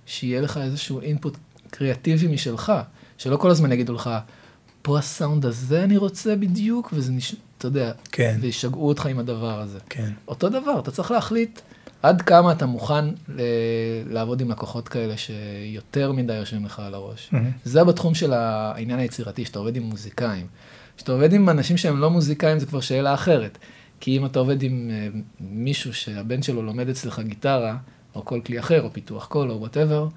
שיהיה לך איזשהו אינפוט קריאטיבי משלך, שלא כל הזמן יגידו לך, פה הסאונד הזה אני רוצה בדיוק, וזה נש... אתה יודע, כן, וישגעו אותך עם הדבר הזה. כן. אותו דבר, אתה צריך להחליט עד כמה אתה מוכן ל- לעבוד עם לקוחות כאלה שיותר מדי יושבים לך על הראש. מהמם. זה בתחום של העניין היצירתי, שאתה עובד עם מוזיקאים. כשאתה עובד עם אנשים שהם לא מוזיקאים זה כבר שאלה אחרת. כי אם אתה עובד עם אה, מישהו שהבן שלו לומד אצלך גיטרה, או כל כלי אחר, או פיתוח קול, או whatever,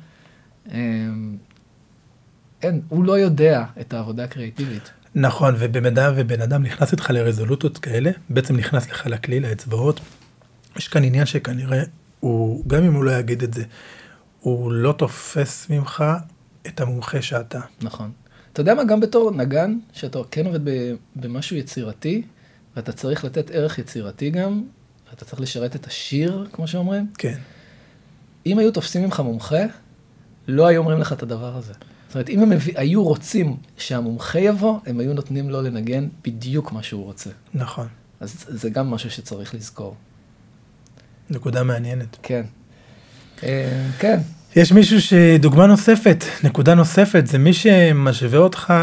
אין, הוא לא יודע את העבודה הקריאיטיבית. נכון, ובמידה ובן אדם נכנס איתך לרזולוציות כאלה, בעצם נכנס לך לכלי, לאצבעות, יש כאן עניין שכנראה הוא, גם אם הוא לא יגיד את זה, הוא לא תופס ממך את המומחה שאתה. נכון. אתה יודע מה, גם בתור נגן, שאתה כן עובד במשהו יצירתי, ואתה צריך לתת ערך יצירתי גם, ואתה צריך לשרת את השיר, כמו שאומרים, כן, אם היו תופסים ממך מומחה, לא היו אומרים לך את הדבר הזה. זאת אומרת, אם הם היו רוצים שהמומחה יבוא, הם היו נותנים לו לנגן בדיוק מה שהוא רוצה. נכון. אז זה גם משהו שצריך לזכור. נקודה מעניינת. כן. אה, כן, יש מישהו שדוגמה נוספת, נקודה נוספת, זה מי שמשווה אותך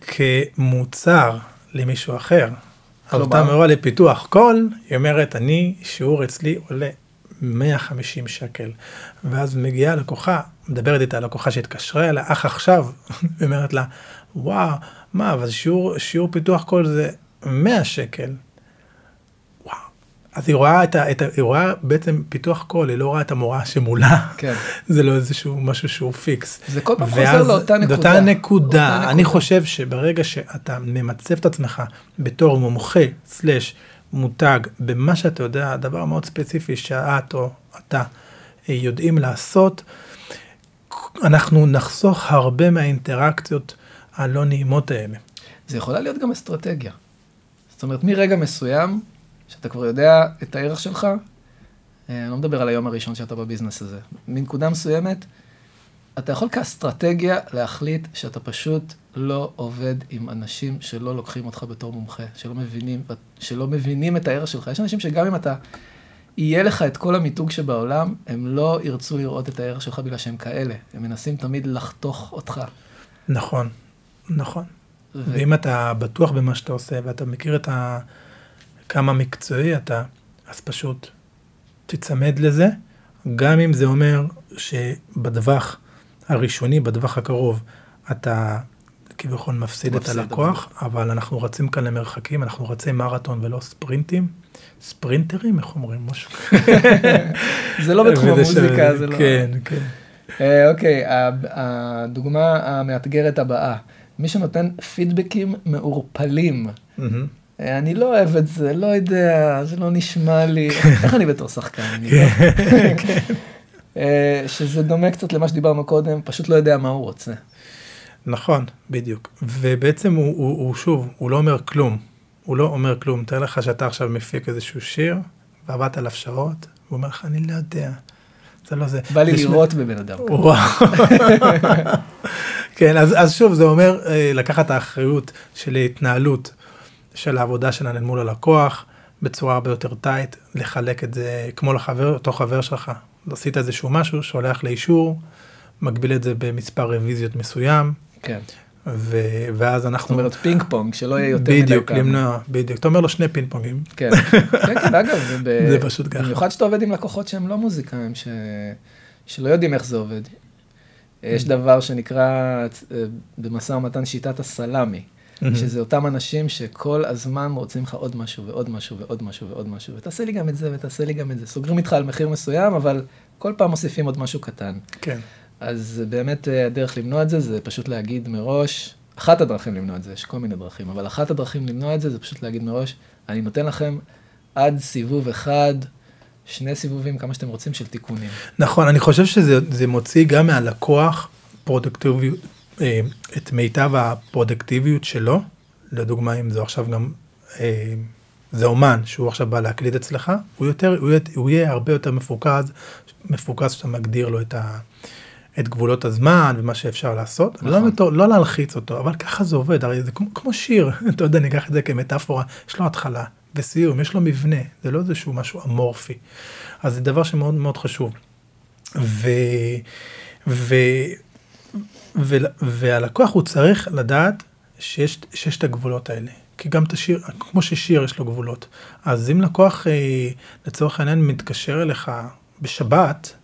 כמוצר למישהו אחר. כלומר? אותה מורה לפיתוח קול, היא אומרת, אני, שיעור אצלי עולה 150 שקל. ואז מגיעה לקוחה, מדברת איתה לקוחה שהתקשרה אליה, אך עכשיו, אומרת לה, וואו, מה, אבל שיעור, שיעור פיתוח קול זה 100 שקל. אז היא רואה, את ה, את ה, היא רואה בעצם פיתוח קול, היא לא רואה את המורה שמולה. כן. זה לא איזשהו משהו שהוא פיקס. זה כל פעם חוזר לאותה נקודה. לאותה נקודה. אני נקודה. חושב שברגע שאתה ממצב את עצמך בתור מומחה, סלאש מותג במה שאתה יודע, דבר מאוד ספציפי שאת או אתה אה, יודעים לעשות, אנחנו נחסוך הרבה מהאינטראקציות הלא נעימות האלה. זה יכולה להיות גם אסטרטגיה. זאת אומרת, מרגע מסוים, שאתה כבר יודע את הערך שלך, אה, אני לא מדבר על היום הראשון שאתה בביזנס הזה, מנקודה מסוימת, אתה יכול כאסטרטגיה להחליט שאתה פשוט לא עובד עם אנשים שלא לוקחים אותך בתור מומחה, שלא מבינים, שלא מבינים את הערך שלך. יש אנשים שגם אם אתה, יהיה לך את כל המיתוג שבעולם, הם לא ירצו לראות את הערך שלך בגלל שהם כאלה. הם מנסים תמיד לחתוך אותך. נכון, נכון. ו... ואם אתה בטוח במה שאתה עושה ואתה מכיר את ה... כמה מקצועי אתה, אז פשוט תיצמד לזה, גם אם זה אומר שבדווח הראשוני, בדווח הקרוב, אתה כביכול מפסיד, מפסיד את הלקוח, אבל... אבל אנחנו רצים כאן למרחקים, אנחנו רצים מרתון ולא ספרינטים. ספרינטרים, איך אומרים? משהו. זה לא בתחום המוזיקה, זה לא... כן, כן. אה, אוקיי, הדוגמה המאתגרת הבאה, מי שנותן פידבקים מעורפלים. אה, אני לא אוהב את זה, לא יודע, זה לא נשמע לי, איך אני בתור שחקן? לא- כן. אה, שזה דומה קצת למה שדיברנו קודם, פשוט לא יודע מה הוא רוצה. נכון, בדיוק. ובעצם הוא, הוא, הוא שוב, הוא לא אומר כלום. הוא לא אומר כלום. תאר לך שאתה עכשיו מפיק איזשהו שיר, ועבדת עליו שעות, הוא אומר לך, אני לא יודע. זה לא זה. בא לי לראות בבן אדם. וואו. כן, אז, אז שוב, זה אומר אה, לקחת האחריות של התנהלות של העבודה שלנו מול הלקוח, בצורה הרבה יותר טייט, לחלק את זה כמו לחבר, אותו חבר שלך. עשית איזשהו משהו, שולח לאישור, מגביל את זה במספר רוויזיות מסוים. כן. ו- ואז אנחנו... זאת אומרת פינג פונג, שלא יהיה יותר מדי כמה. בדיוק, למנוע, בדיוק. אתה אומר לו שני פינג פונגים. כן, כן, כן, אגב, זה, זה פשוט ככה. במיוחד שאתה עובד עם לקוחות שהם לא מוזיקאים, ש... שלא יודעים איך זה עובד. יש mm. דבר שנקרא אה, במשא ומתן שיטת הסלאמי. Mm-hmm. שזה אותם אנשים שכל הזמן רוצים לך עוד משהו ועוד משהו ועוד משהו ועוד משהו, ותעשה לי גם את זה ותעשה לי גם את זה. סוגרים איתך על מחיר מסוים, אבל כל פעם מוסיפים עוד משהו קטן. כן. אז באמת אה, הדרך למנוע את זה, זה פשוט להגיד מראש, אחת הדרכים למנוע את זה, יש כל מיני דרכים, אבל אחת הדרכים למנוע את זה, זה פשוט להגיד מראש, אני נותן לכם עד סיבוב אחד, שני סיבובים, כמה שאתם רוצים, של תיקונים. נכון, אני חושב שזה מוציא גם מהלקוח פרודקטיביות, אה, את מיטב הפרודקטיביות שלו, לדוגמה אם זה עכשיו גם, אה, זה אומן שהוא עכשיו בא להקליט אצלך, הוא, יותר, הוא, יהיה, הוא יהיה הרבה יותר מפוקז, מפוקז שאתה מגדיר לו את, ה, את גבולות הזמן ומה שאפשר לעשות, נכון. לא, אותו, לא להלחיץ אותו, אבל ככה זה עובד, הרי זה כמו, כמו שיר, אתה יודע, ניקח את זה כמטאפורה, יש לו התחלה וסיום, יש לו מבנה, זה לא איזשהו משהו אמורפי, אז זה דבר שמאוד מאוד חשוב. ו... ו... והלקוח הוא צריך לדעת שיש, שיש את הגבולות האלה. כי גם את השיר, כמו ששיר יש לו גבולות. אז אם לקוח אה, לצורך העניין מתקשר אליך בשבת,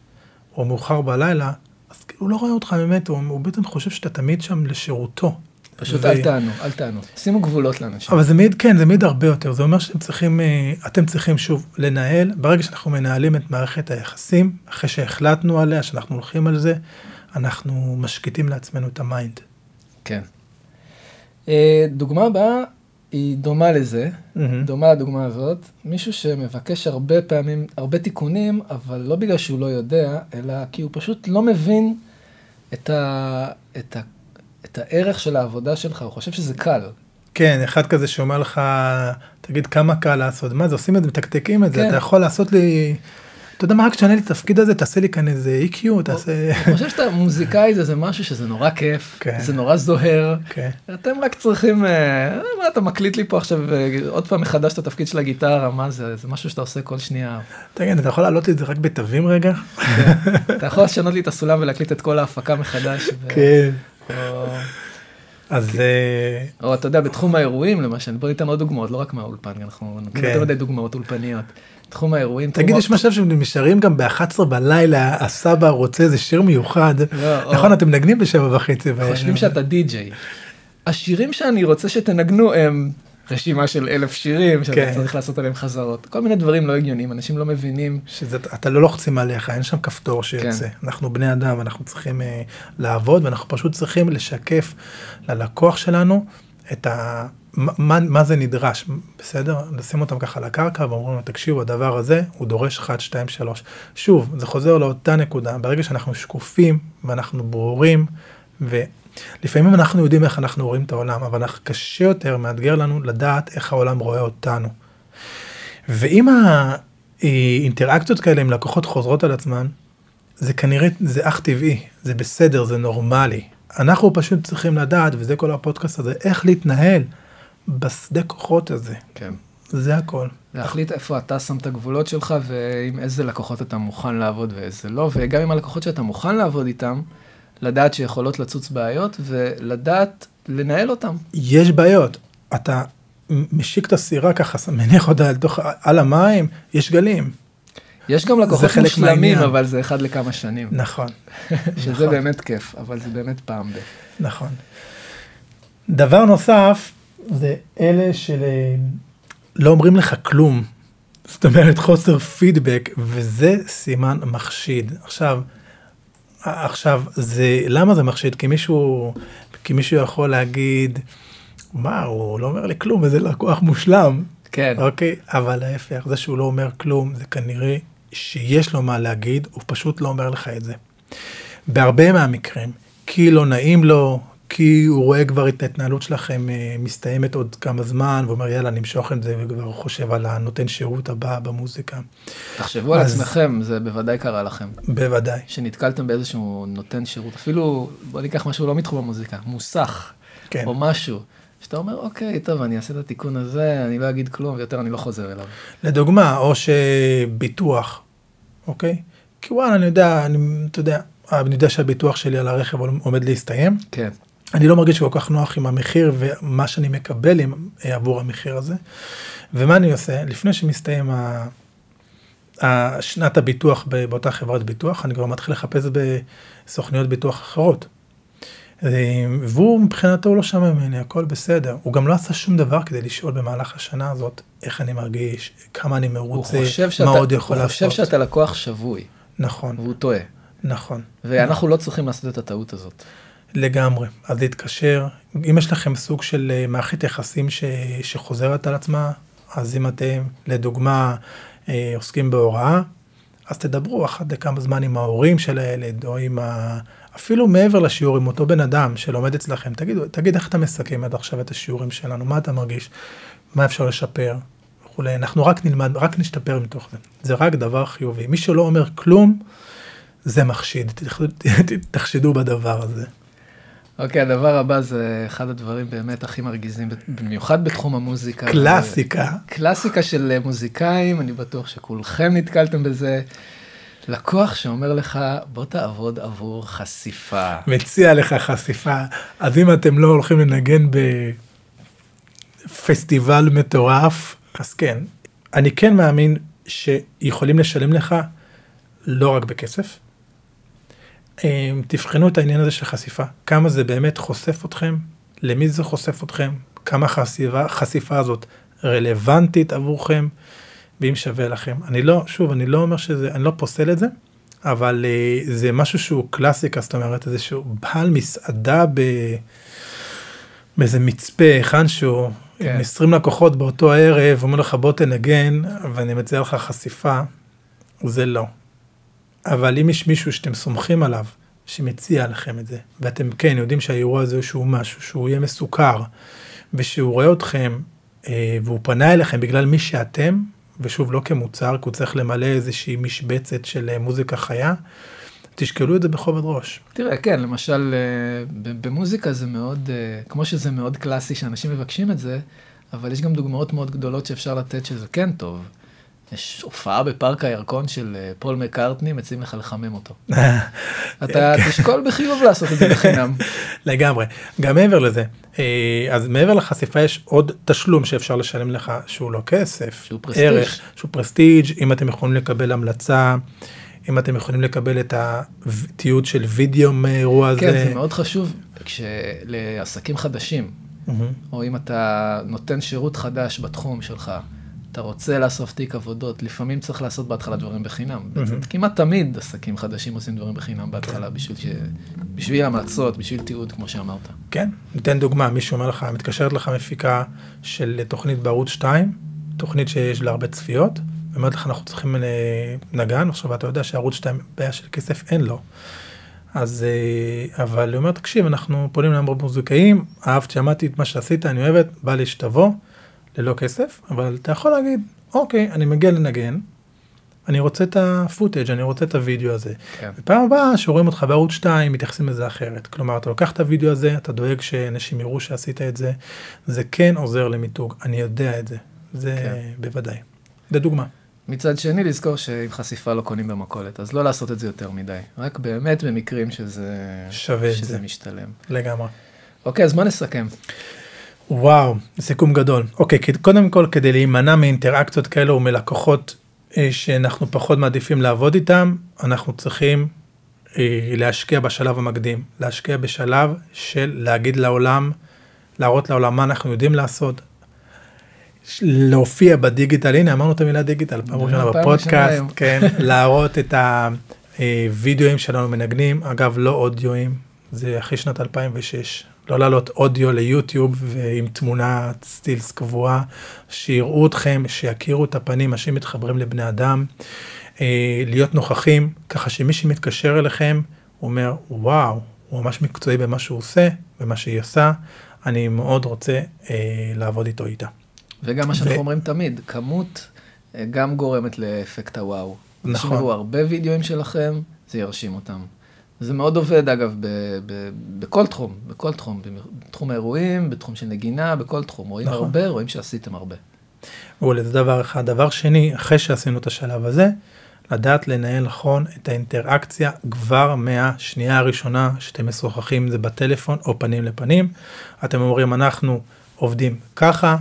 או מאוחר בלילה, אז הוא לא רואה אותך באמת, הוא, הוא בעצם חושב שאתה תמיד שם לשירותו. פשוט ו... אל תענו, אל תענו. שימו גבולות לאנשים. אבל זה מעיד, כן, זה מעיד הרבה יותר. זה אומר שאתם צריכים, אה, אתם צריכים שוב לנהל, ברגע שאנחנו מנהלים את מערכת היחסים, אחרי שהחלטנו עליה, שאנחנו הולכים על זה, אנחנו משקיטים לעצמנו את ה mind. כן. אה, דוגמה הבאה היא דומה לזה, mm-hmm. דומה לדוגמה הזאת, מישהו שמבקש הרבה פעמים, הרבה תיקונים, אבל לא בגלל שהוא לא יודע, אלא כי הוא פשוט לא מבין את, ה, את, ה, את הערך של העבודה שלך, הוא חושב שזה קל. כן, אחד כזה שאומר לך, תגיד כמה קל לעשות, מה זה, עושים את זה, מתקתקים את זה, כן. אתה יכול לעשות לי אתה יודע מה, רק תשנה לי את התפקיד הזה, תעשה לי כאן איזה EQ, תעשה... אני חושב שאתה מוזיקאי זה משהו שזה נורא כיף, כן. זה נורא זוהר. כן. אתם רק צריכים, אה, מה אתה מקליט לי פה עכשיו אה, עוד פעם מחדש את התפקיד של הגיטרה, מה זה, זה משהו שאתה עושה כל שנייה. תגיד, אתה יכול להעלות את זה רק בתווים רגע? כן. אתה יכול לשנות לי את הסולם ולהקליט את כל ההפקה מחדש. כן. אז... או אתה יודע, בתחום האירועים למשל, בוא ניתן עוד דוגמאות, לא רק מהאולפן, אנחנו נותנים יותר מדי דוגמאות אולפניות. תחום האירועים. תגיד, יש מצב שהם נשארים גם ב-11 בלילה, הסבא רוצה איזה שיר מיוחד. לא, נכון, אתם מנגנים בשבע וחצי. חושבים שאתה די-ג'יי. השירים שאני רוצה שתנגנו הם רשימה של אלף שירים שאתה כן. צריך לעשות עליהם חזרות. כל מיני דברים לא הגיוניים, אנשים לא מבינים. שאתה לא לוחצים עליך, אין שם כפתור שיוצא. כן. אנחנו בני אדם, אנחנו צריכים uh, לעבוד, ואנחנו פשוט צריכים לשקף ללקוח שלנו את ה... מה, מה זה נדרש, בסדר? לשים אותם ככה על הקרקע ואומרים לו, תקשיבו, הדבר הזה, הוא דורש 1, 2, 3. שוב, זה חוזר לאותה נקודה, ברגע שאנחנו שקופים ואנחנו ברורים, ולפעמים אנחנו יודעים איך אנחנו רואים את העולם, אבל קשה יותר, מאתגר לנו לדעת איך העולם רואה אותנו. ואם האינטראקציות כאלה עם לקוחות חוזרות על עצמן, זה כנראה, זה אך טבעי, זה בסדר, זה נורמלי. אנחנו פשוט צריכים לדעת, וזה כל הפודקאסט הזה, איך להתנהל בשדה כוחות הזה. כן. זה הכל. להחליט איפה אתה שם את הגבולות שלך ועם איזה לקוחות אתה מוכן לעבוד ואיזה לא, וגם עם הלקוחות שאתה מוכן לעבוד איתם, לדעת שיכולות לצוץ בעיות ולדעת לנהל אותם. יש בעיות. אתה משיק את הסירה ככה, מניח אותה על, תוך, על המים, יש גלים. יש גם לקוחות מושלמים, אבל זה אחד לכמה שנים. נכון. שזה נכון. באמת כיף, אבל זה באמת פעם ב... נכון. דבר נוסף, זה אלה שלא אומרים לך כלום. זאת אומרת, חוסר פידבק, וזה סימן מחשיד. עכשיו, עכשיו, זה, למה זה מחשיד? כי מישהו, כי מישהו יכול להגיד, מה, הוא לא אומר לי כלום, איזה לקוח מושלם. כן. אוקיי, אבל ההפך, זה שהוא לא אומר כלום, זה כנראה שיש לו מה להגיד, הוא פשוט לא אומר לך את זה. בהרבה מהמקרים, כי לא נעים לו, כי הוא רואה כבר את ההתנהלות שלכם אה, מסתיימת עוד כמה זמן, ואומר יאללה נמשוך את זה, וכבר חושב על הנותן שירות הבא במוזיקה. תחשבו אז... על עצמכם, זה בוודאי קרה לכם. בוודאי. שנתקלתם באיזשהו נותן שירות, אפילו, בוא ניקח משהו לא מתחום המוזיקה, מוסך, כן. או משהו. שאתה אומר, אוקיי, טוב, אני אעשה את התיקון הזה, אני לא אגיד כלום, ויותר אני לא חוזר אליו. לדוגמה, או שביטוח, אוקיי? כי וואלה, אני יודע, אני, אתה יודע, אני יודע שהביטוח שלי על הרכב עומד להסתיים. כן. אני לא מרגיש כל כך נוח עם המחיר ומה שאני מקבל עם, אה, עבור המחיר הזה. ומה אני עושה? לפני שמסתיים ה... שנת הביטוח באותה חברת ביטוח, אני כבר מתחיל לחפש בסוכניות ביטוח אחרות. אה, והוא מבחינתו לא שמע ממני, הכל בסדר. הוא גם לא עשה שום דבר כדי לשאול במהלך השנה הזאת איך אני מרגיש, כמה אני מרוצה, מה שאתה, עוד יכול לעשות. הוא חושב שאתה לקוח שבוי. נכון. והוא טועה. נכון. ואנחנו נכון. לא צריכים לעשות את הטעות הזאת. לגמרי. אז להתקשר, אם יש לכם סוג של אה, מערכת יחסים ש, שחוזרת על עצמה, אז אם אתם, לדוגמה, אה, עוסקים בהוראה, אז תדברו אחת לכמה זמן עם ההורים של הילד, או עם ה... אפילו מעבר לשיעור עם אותו בן אדם שלומד אצלכם, תגידו, תגיד איך אתה מסכם עד עכשיו את השיעורים שלנו, מה אתה מרגיש, מה אפשר לשפר וכולי. אנחנו רק נלמד, רק נשתפר מתוך זה. זה רק דבר חיובי. מי שלא אומר כלום, זה מחשיד. תחשדו בדבר הזה. אוקיי, okay, הדבר הבא זה אחד הדברים באמת הכי מרגיזים, במיוחד בתחום המוזיקה. קלאסיקה. קלאסיקה של מוזיקאים, אני בטוח שכולכם נתקלתם בזה. לקוח שאומר לך, בוא תעבוד עבור חשיפה. מציע לך חשיפה. אז אם אתם לא הולכים לנגן בפסטיבל מטורף, אז כן. אני כן מאמין שיכולים לשלם לך לא רק בכסף. אמ, תבחנו את העניין הזה של חשיפה. כמה זה באמת חושף אתכם, למי זה חושף אתכם, כמה חשיפה, חשיפה הזאת רלוונטית עבורכם. ואם שווה לכם. אני לא, שוב, אני לא אומר שזה, אני לא פוסל את זה, אבל uh, זה משהו שהוא קלאסיקה, זאת אומרת, איזשהו בעל מסעדה ב... באיזה מצפה, היכן שהוא, כן. עם 20 לקוחות באותו הערב, אומר לך בוא תנגן, ואני מציע לך חשיפה, זה לא. אבל אם יש מישהו שאתם סומכים עליו, שמציע לכם את זה, ואתם כן יודעים שהאירוע הזה שהוא משהו, שהוא יהיה מסוכר, ושהוא רואה אתכם, אה, והוא פנה אליכם בגלל מי שאתם, ושוב, לא כמוצר, כי הוא צריך למלא איזושהי משבצת של אה, מוזיקה חיה. תשקלו את זה בכובד ראש. תראה, כן, למשל, אה, במוזיקה זה מאוד, אה, כמו שזה מאוד קלאסי שאנשים מבקשים את זה, אבל יש גם דוגמאות מאוד גדולות שאפשר לתת שזה כן טוב. יש הופעה בפארק הירקון של פול מקארטני, מציעים לך לחמם אותו. אתה. תשקול בחיוב לעשות את זה בחינם. לגמרי. גם מעבר לזה, אה, אז מעבר לחשיפה יש עוד תשלום שאפשר לשלם לך שהוא לא כסף, שהוא prestige, ערך, שהוא prestige, אם אתם יכולים לקבל המלצה, אם אתם יכולים לקבל את התיעוד של וידאו מאירוע הזה. כן, זה מאוד חשוב לעסקים חדשים, mm-hmm. או אם אתה נותן שירות חדש בתחום שלך, אתה רוצה לאסוף תיק עבודות, לפעמים צריך לעשות בהתחלה דברים בחינם. Mm-hmm. כמעט תמיד עסקים חדשים עושים דברים בחינם בהתחלה, בשביל, ש... בשביל המלצות, בשביל תיעוד, כמו שאמרת. כן, ניתן דוגמה, מישהו אומר לך, מתקשרת לך מפיקה של תוכנית בערוץ 2, תוכנית שיש לה הרבה צפיות, ואומרת לך, אנחנו צריכים אה, נגן, עכשיו אתה יודע שערוץ 2, בעיה של כסף אין לו. אז, אה, אבל הוא אומר, תקשיב, אנחנו פונים להמון מוזיקאים, אהבת, שמעתי את מה שעשית, אני אוהבת, בא לי שתבוא, ללא כסף, אבל אתה יכול להגיד, אוקיי, אני מגיע לנגן, אני רוצה את הפוטאג', אני רוצה את הוידאו הזה. כן. בפעם הבאה שרואים אותך בערוץ 2, מתייחסים לזה אחרת. כלומר, אתה לוקח את הוידאו הזה, אתה דואג שאנשים יראו שעשית את זה, זה כן עוזר למיתוג, אני יודע את זה, זה כן. בוודאי. זה דוגמה. מצד שני, לזכור שעם חשיפה לא קונים במכולת, אז לא לעשות את זה יותר מדי. רק באמת במקרים שזה... שווה שזה זה. משתלם. לגמרי. אוקיי, אז בוא נסכם. וואו, סיכום גדול. אוקיי, קודם כל, כדי להימנע מאינטראקציות כאלו ומלקוחות אה, שאנחנו פחות מעדיפים לעבוד איתם, אנחנו צריכים אה, להשקיע בשלב המקדים. להשקיע בשלב של להגיד לעולם, להראות לעולם מה אנחנו יודעים לעשות, להופיע בדיגיטל, הנה אמרנו את המילה דיגיטל, פעם ראשונה בפודקאסט, כן, להראות את הווידאוים שלנו מנגנים, אגב לא אודיואים, זה אחרי שנת 2006, לא לעלות אודיו ליוטיוב ועם תמונה סטילס קבועה, שיראו אתכם, שיכירו את הפנים, אנשים מתחברים לבני אדם, להיות נוכחים, ככה שמי שמתקשר אליכם, הוא אומר, וואו, הוא ממש מקצועי במה שהוא עושה, במה שהיא עושה, אני מאוד רוצה אה, לעבוד איתו איתה. וגם מה שאנחנו ו... אומרים תמיד, כמות אה, גם גורמת לאפקט הוואו. נכון. אנשים הרבה וידאוים שלכם, זה ירשים אותם. זה מאוד עובד, אגב, ב, ב, בכל תחום, בכל תחום, בתחום האירועים, בתחום של נגינה, בכל תחום. רואים נכון. הרבה, רואים שעשיתם הרבה. מעולה, זה דבר אחד. דבר שני, אחרי שעשינו את השלב הזה, לדעת לנהל נכון את האינטראקציה כבר מהשנייה הראשונה שאתם משוחחים, זה בטלפון או פנים לפנים. אתם אומרים, אנחנו עובדים ככה,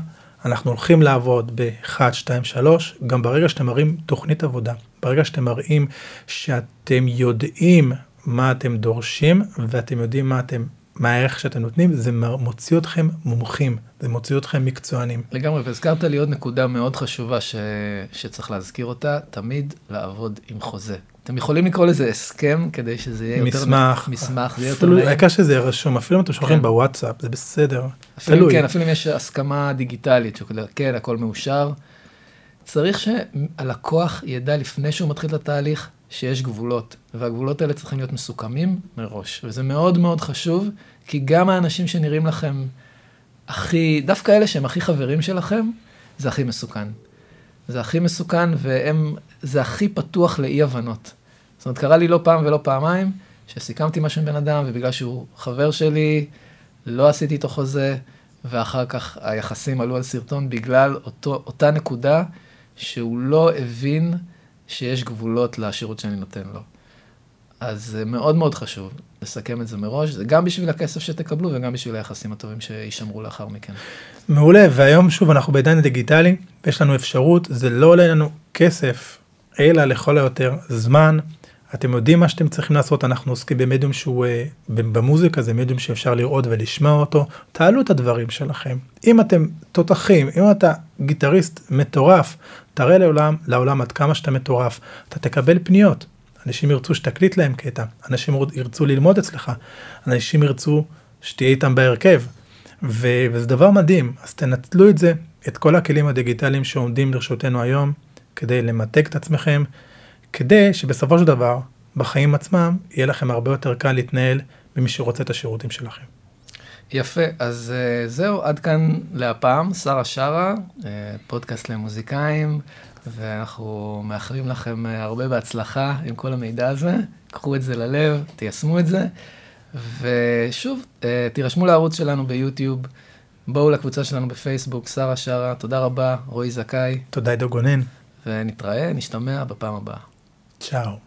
אנחנו הולכים לעבוד ב-1, 2, 3, גם ברגע שאתם מראים תוכנית עבודה, ברגע שאתם מראים שאתם יודעים מה אתם דורשים ואתם יודעים מה אתם, מה הערך שאתם נותנים, זה מוציא אתכם מומחים, זה מוציא אתכם מקצוענים. לגמרי, והזכרת לי עוד נקודה מאוד חשובה ש... שצריך להזכיר אותה, תמיד לעבוד עם חוזה. אתם יכולים לקרוא לזה הסכם כדי שזה יהיה יותר... מסמך. מסמך, זה יהיה יותר נעים. העיקר שזה יהיה רשום, אפילו אם אתם שולחים כן. בוואטסאפ, זה בסדר. אפילו תלוי. כן, אפילו אם יש הסכמה דיגיטלית, כן, הכל מאושר. צריך שהלקוח ידע לפני שהוא מתחיל את התהליך, שיש גבולות, והגבולות האלה צריכים להיות מסוכמים מראש. וזה מאוד מאוד חשוב, כי גם האנשים שנראים לכם הכי, דווקא אלה שהם הכי חברים שלכם, זה הכי מסוכן. זה הכי מסוכן, וזה הכי פתוח לאי-הבנות. זאת אומרת, קרה לי לא פעם ולא פעמיים, שסיכמתי משהו עם בן אדם, ובגלל שהוא חבר שלי, לא עשיתי איתו חוזה, ואחר כך היחסים עלו על סרטון בגלל אותו, אותה נקודה שהוא לא הבין שיש גבולות לשירות שאני נותן לו. אז זה מאוד מאוד חשוב לסכם את זה מראש, זה גם בשביל הכסף שתקבלו וגם בשביל היחסים הטובים שישמרו לאחר מכן. מעולה, והיום שוב אנחנו בעידן הדיגיטלי, ויש לנו אפשרות, זה לא עולה לנו כסף, אלא לכל היותר זמן. אתם יודעים מה שאתם צריכים לעשות, אנחנו עוסקים במדיום שהוא, אה, במוזיקה זה מדיום שאפשר לראות ולשמוע אותו, תעלו את הדברים שלכם. אם אתם תותחים, אם אתה גיטריסט מטורף, תראה לעולם, לעולם עד כמה שאתה מטורף, אתה תקבל פניות. אנשים ירצו שתקליט להם קטע, אנשים ירצו ללמוד אצלך, אנשים ירצו שתהיה איתם בהרכב, ו- וזה דבר מדהים, אז תנצלו את זה, את כל הכלים הדיגיטליים שעומדים לרשותנו היום, כדי למתג את עצמכם, כדי שבסופו של דבר, בחיים עצמם, יהיה לכם הרבה יותר קל להתנהל ממי שרוצה את השירותים שלכם. יפה, אז uh, זהו, עד כאן להפעם, שרה שרה, uh, פודקאסט למוזיקאים, ואנחנו מאחלים לכם אה, הרבה בהצלחה עם כל המידע הזה. קחו את זה ללב, תיישמו את זה. ושוב, אה, תירשמו לערוץ שלנו ביוטיוב, בואו לקבוצה שלנו בפייסבוק, שרה שרה, תודה רבה, רועי זכאי. תודה, עידו גונן. ונתראה, נשתמע בפעם הבאה. Ciao.